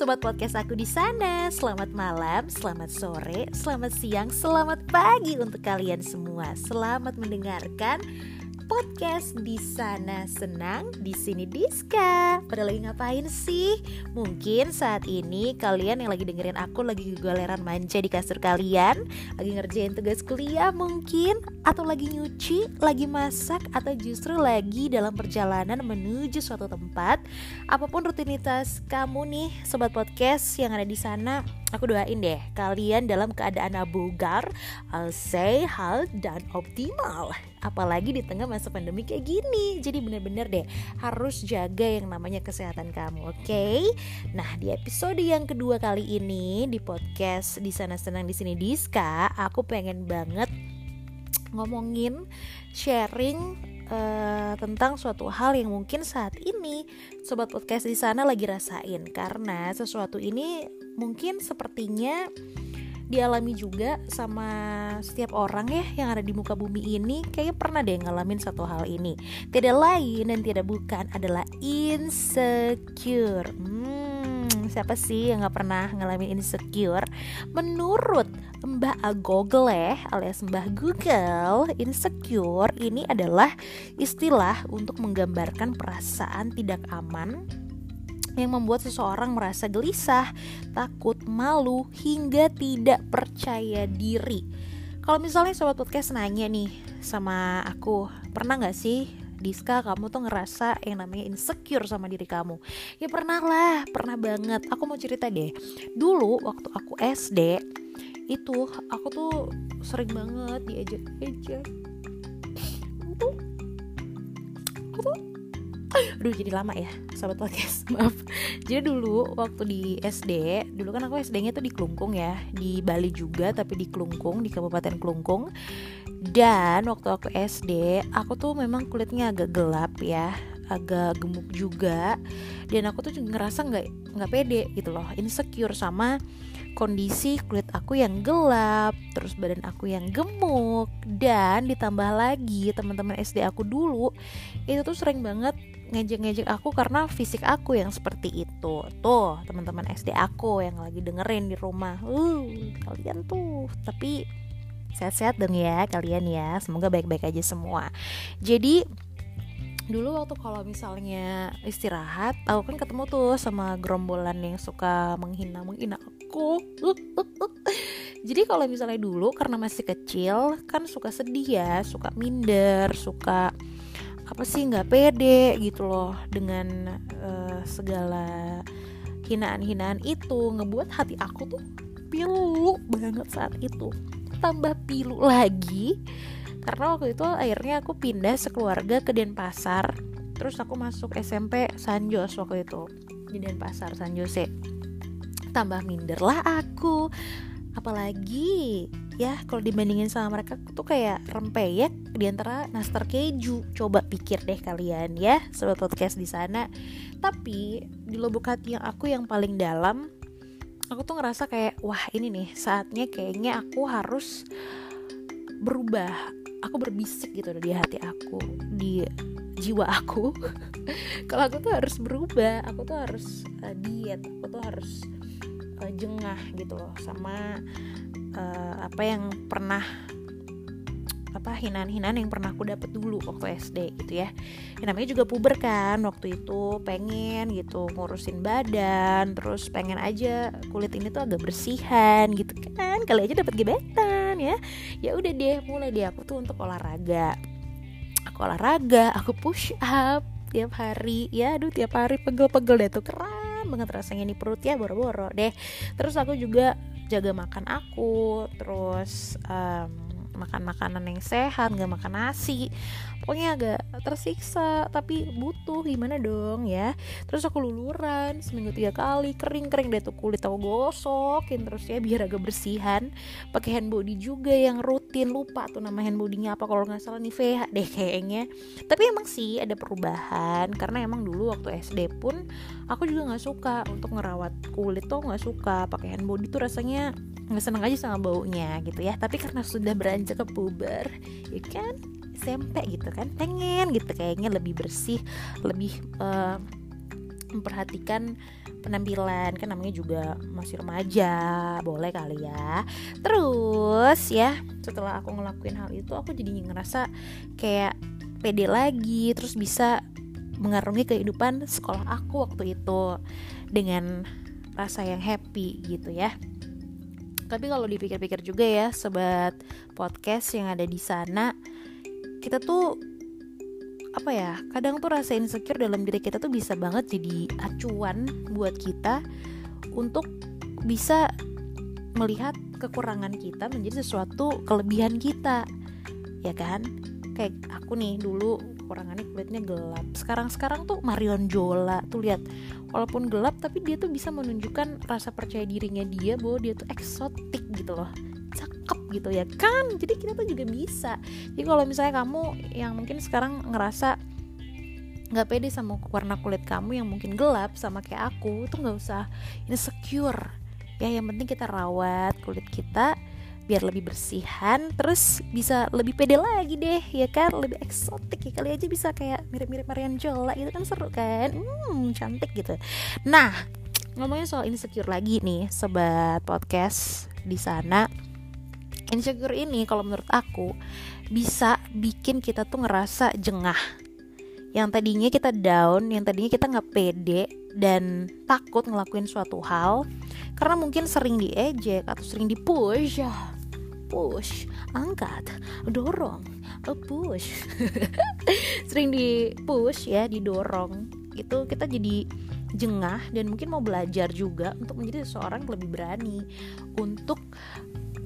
sobat podcast aku di sana. Selamat malam, selamat sore, selamat siang, selamat pagi untuk kalian semua. Selamat mendengarkan podcast di sana senang, di sini Diska. Pada lagi ngapain sih? Mungkin saat ini kalian yang lagi dengerin aku lagi galeran manja di kasur kalian, lagi ngerjain tugas kuliah mungkin, atau lagi nyuci, lagi masak, atau justru lagi dalam perjalanan menuju suatu tempat. Apa pun rutinitas kamu nih, sobat podcast yang ada di sana, aku doain deh kalian dalam keadaan bugar, sehat dan optimal apalagi di tengah masa pandemi kayak gini jadi bener-bener deh harus jaga yang namanya kesehatan kamu oke okay? nah di episode yang kedua kali ini di podcast di sana senang di sini Diska aku pengen banget ngomongin sharing uh, tentang suatu hal yang mungkin saat ini sobat podcast di sana lagi rasain karena sesuatu ini mungkin sepertinya dialami juga sama setiap orang ya yang ada di muka bumi ini. Kayaknya pernah deh ngalamin satu hal ini. Tidak lain dan tidak bukan adalah insecure. Hmm, siapa sih yang nggak pernah ngalamin insecure? Menurut Mbak Google alias Mbak Google insecure ini adalah istilah untuk menggambarkan perasaan tidak aman yang membuat seseorang merasa gelisah, takut, malu, hingga tidak percaya diri. Kalau misalnya sobat podcast nanya nih sama aku, pernah gak sih Diska kamu tuh ngerasa yang namanya insecure sama diri kamu? Ya pernah lah, pernah banget. Aku mau cerita deh. Dulu waktu aku SD Itu aku tuh sering banget diajak-ajak Aduh jadi lama ya sahabat podcast. Maaf. Jadi dulu waktu di SD dulu kan aku SD-nya tuh di Klungkung ya di Bali juga tapi di Klungkung di Kabupaten Klungkung dan waktu aku SD aku tuh memang kulitnya agak gelap ya agak gemuk juga. Dan aku tuh ngerasa nggak nggak pede gitu loh insecure sama kondisi kulit aku yang gelap, terus badan aku yang gemuk, dan ditambah lagi teman-teman SD aku dulu itu tuh sering banget ngejek-ngejek aku karena fisik aku yang seperti itu. Tuh, teman-teman SD aku yang lagi dengerin di rumah. Uh, kalian tuh tapi sehat-sehat dong ya kalian ya. Semoga baik-baik aja semua. Jadi dulu waktu kalau misalnya istirahat aku kan ketemu tuh sama gerombolan yang suka menghina menghina aku jadi kalau misalnya dulu karena masih kecil kan suka sedih ya suka minder suka apa sih nggak pede gitu loh dengan uh, segala hinaan-hinaan itu ngebuat hati aku tuh pilu banget saat itu. Tambah pilu lagi karena waktu itu akhirnya aku pindah sekeluarga ke Denpasar. Terus aku masuk SMP Sanjos waktu itu di Denpasar San Jose. Tambah minder lah aku. Apalagi ya kalau dibandingin sama mereka tuh kayak rempeyek di antara nastar keju. Coba pikir deh kalian ya sobat podcast di sana. Tapi di lubuk hati yang aku yang paling dalam aku tuh ngerasa kayak wah ini nih saatnya kayaknya aku harus berubah. Aku berbisik gitu di hati aku di jiwa aku. Kalau aku tuh harus berubah aku tuh harus uh, diet aku tuh harus uh, jengah gitu loh sama uh, apa yang pernah apa hinaan-hinaan yang pernah aku dapet dulu waktu SD gitu ya. Yang namanya juga puber kan waktu itu pengen gitu ngurusin badan, terus pengen aja kulit ini tuh agak bersihan gitu kan. Kali aja dapet gebetan ya. Ya udah deh, mulai deh aku tuh untuk olahraga. Aku olahraga, aku push up tiap hari. Ya aduh tiap hari pegel-pegel deh tuh keren banget rasanya nih perut ya boro-boro deh. Terus aku juga jaga makan aku, terus um, makan makanan yang sehat nggak makan nasi. Pokoknya agak tersiksa tapi butuh gimana dong ya. Terus aku luluran seminggu tiga kali kering kering deh tuh kulit aku gosokin terus ya biar agak bersihan. Pakai hand body juga yang rutin lupa tuh nama hand bodynya apa kalau nggak salah nih VH deh kayaknya. Tapi emang sih ada perubahan karena emang dulu waktu SD pun aku juga nggak suka untuk ngerawat kulit tuh nggak suka. Pakai hand body tuh rasanya nggak seneng aja sama baunya gitu ya. Tapi karena sudah beranjak ke puber ya kan SMP gitu kan pengen gitu kayaknya lebih bersih lebih uh, memperhatikan penampilan. Kan namanya juga masih remaja boleh kali ya. Terus ya setelah aku ngelakuin hal itu aku jadi ngerasa kayak pede lagi terus bisa mengarungi kehidupan sekolah aku waktu itu dengan rasa yang happy gitu ya tapi kalau dipikir-pikir juga ya sobat podcast yang ada di sana kita tuh apa ya kadang tuh rasa insecure dalam diri kita tuh bisa banget jadi acuan buat kita untuk bisa melihat kekurangan kita menjadi sesuatu kelebihan kita. Ya kan? Kayak aku nih dulu kekurangannya kulitnya gelap. Sekarang sekarang tuh Marion Jola tuh lihat walaupun gelap tapi dia tuh bisa menunjukkan rasa percaya dirinya dia bahwa dia tuh eksotik gitu loh. Cakep gitu ya kan? Jadi kita tuh juga bisa. Jadi kalau misalnya kamu yang mungkin sekarang ngerasa nggak pede sama warna kulit kamu yang mungkin gelap sama kayak aku tuh nggak usah insecure. Ya yang penting kita rawat kulit kita biar lebih bersihan terus bisa lebih pede lagi deh ya kan? Lebih eksotik ya kali aja bisa kayak mirip-mirip Marian Jola itu kan seru kan? Hmm cantik gitu. Nah ngomongin soal insecure lagi nih sobat podcast di sana. Insecure ini kalau menurut aku bisa bikin kita tuh ngerasa jengah. Yang tadinya kita down, yang tadinya kita nggak pede dan takut ngelakuin suatu hal karena mungkin sering diejek atau sering dipush, push, angkat, dorong, push, sering di push ya, didorong itu kita jadi jengah dan mungkin mau belajar juga untuk menjadi seseorang yang lebih berani untuk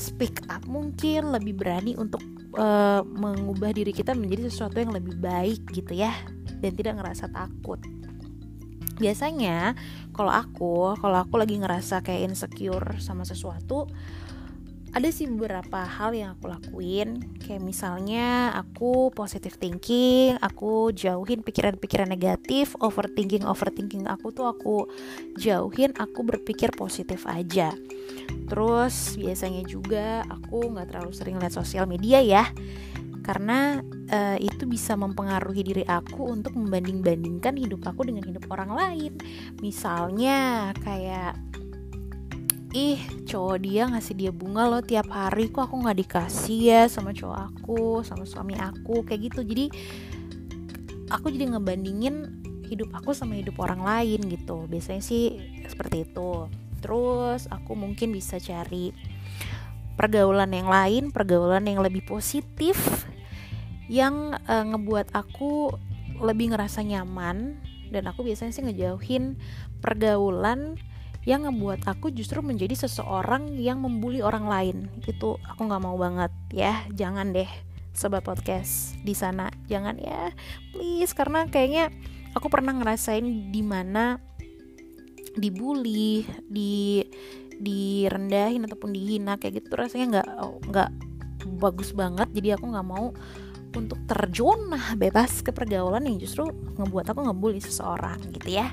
speak up mungkin lebih berani untuk uh, mengubah diri kita menjadi sesuatu yang lebih baik gitu ya dan tidak ngerasa takut. Biasanya kalau aku kalau aku lagi ngerasa kayak insecure sama sesuatu ada sih beberapa hal yang aku lakuin. Kayak misalnya aku positive thinking aku jauhin pikiran-pikiran negatif overthinking overthinking aku tuh aku jauhin aku berpikir positif aja. Terus biasanya juga aku nggak terlalu sering lihat sosial media ya karena uh, itu bisa mempengaruhi diri aku untuk membanding-bandingkan hidup aku dengan hidup orang lain. Misalnya kayak ih cowok dia ngasih dia bunga loh tiap hari kok aku nggak dikasih ya sama cowok aku sama suami aku? Kayak gitu. Jadi aku jadi ngebandingin hidup aku sama hidup orang lain gitu. Biasanya sih seperti itu. Terus aku mungkin bisa cari pergaulan yang lain pergaulan yang lebih positif yang uh, ngebuat aku lebih ngerasa nyaman dan aku biasanya sih ngejauhin pergaulan yang ngebuat aku justru menjadi seseorang yang membuli orang lain. Itu aku nggak mau banget ya. Jangan deh sobat podcast di sana. Jangan ya. Please karena kayaknya aku pernah ngerasain di mana dibully di direndahin ataupun dihina kayak gitu rasanya nggak nggak bagus banget. Jadi aku nggak mau untuk terjun bebas ke pergaulan yang justru ngebuat aku ngebully seseorang gitu ya.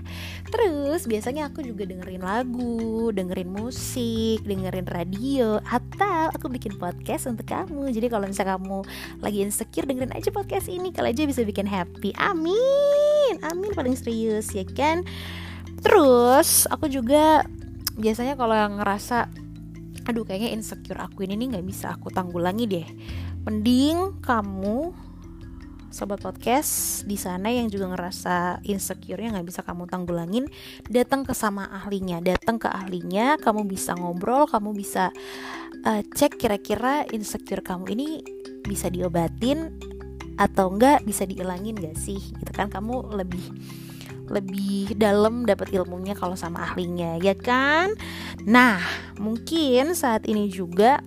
Terus biasanya aku juga dengerin lagu dengerin musik dengerin radio atau aku bikin podcast untuk kamu. Jadi kalau misalnya kamu lagi insecure dengerin aja podcast ini. Kalau aja bisa bikin happy. Amin. Amin paling serius ya kan? Terus aku juga biasanya kalau yang ngerasa aduh kayaknya insecure aku ini nih nggak bisa aku tanggulangi deh mending kamu sobat podcast di sana yang juga ngerasa insecure-nya nggak bisa kamu tanggulangin datang ke sama ahlinya. Datang ke ahlinya kamu bisa ngobrol kamu bisa uh, cek kira-kira insecure kamu ini bisa diobatin atau enggak bisa dihilangin gak sih? Gitu kan kamu lebih lebih dalam dapat ilmunya kalau sama ahlinya ya kan? Nah mungkin saat ini juga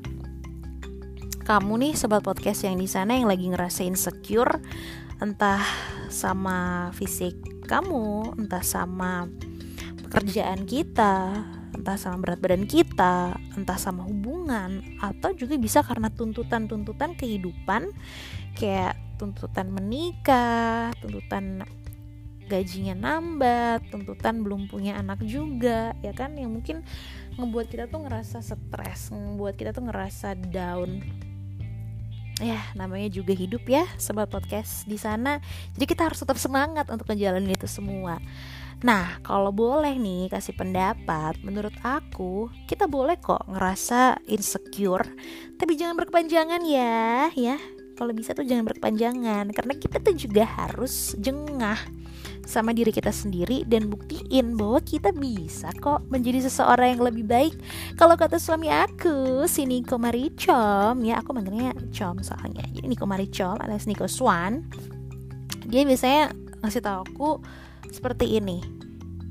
kamu nih sobat podcast yang di sana yang lagi ngerasa insecure entah sama fisik kamu, entah sama pekerjaan kita, entah sama berat badan kita, entah sama hubungan atau juga bisa karena tuntutan-tuntutan kehidupan kayak tuntutan menikah, tuntutan gajinya nambah, tuntutan belum punya anak juga, ya kan? Yang mungkin ngebuat kita tuh ngerasa stres, ngebuat kita tuh ngerasa down ya namanya juga hidup ya sobat podcast di sana. Jadi kita harus tetap semangat untuk ngejalanin itu semua. Nah, kalau boleh nih kasih pendapat, menurut aku kita boleh kok ngerasa insecure, tapi jangan berkepanjangan ya, ya. Kalau bisa tuh jangan berkepanjangan, karena kita tuh juga harus jengah sama diri kita sendiri dan buktiin bahwa kita bisa kok menjadi seseorang yang lebih baik. Kalau kata suami aku, si Niko Maricom, ya aku manggilnya Com soalnya. Jadi Niko Maricom alias Niko Swan, dia biasanya ngasih tahu aku seperti ini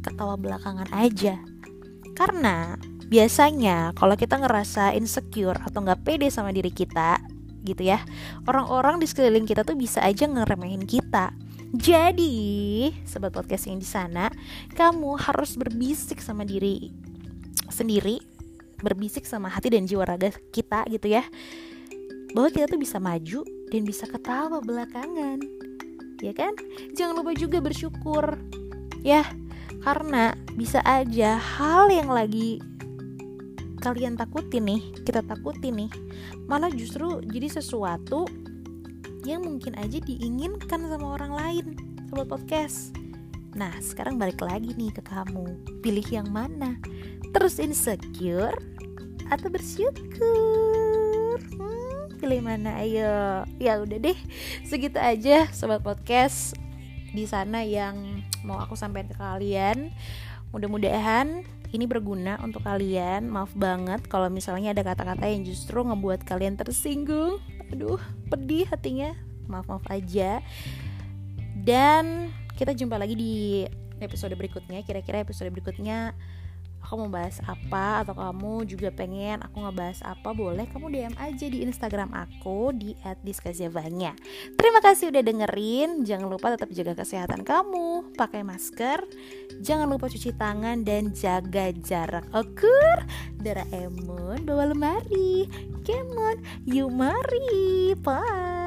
ketawa belakangan aja karena biasanya kalau kita ngerasa insecure atau nggak pede sama diri kita gitu ya orang-orang di sekeliling kita tuh bisa aja ngeremehin kita jadi sobat podcast yang di sana kamu harus berbisik sama diri sendiri berbisik sama hati dan jiwa raga kita gitu ya. Bahwa kita tuh bisa maju dan bisa ketawa belakangan. Ya kan? Jangan lupa juga bersyukur ya. Karena bisa aja hal yang lagi kalian takutin nih kita takutin nih malah justru jadi sesuatu yang mungkin aja diinginkan sama orang lain sobat podcast nah sekarang balik lagi nih ke kamu pilih yang mana terus insecure atau bersyukur hmm, pilih mana ayo ya udah deh segitu aja sobat podcast di sana yang mau aku sampaikan ke kalian. Mudah-mudahan ini berguna untuk kalian. Maaf banget kalau misalnya ada kata-kata yang justru ngebuat kalian tersinggung. Aduh, pedih hatinya. Maaf-maaf aja. Dan kita jumpa lagi di episode berikutnya. Kira-kira episode berikutnya aku mau bahas apa atau kamu juga pengen aku ngebahas apa boleh kamu DM aja di Instagram aku di @diskazevanya. Terima kasih udah dengerin. Jangan lupa tetap jaga kesehatan kamu, pakai masker, jangan lupa cuci tangan dan jaga jarak. Okur, Doraemon bawa lemari. Kemon, yuk mari. Bye.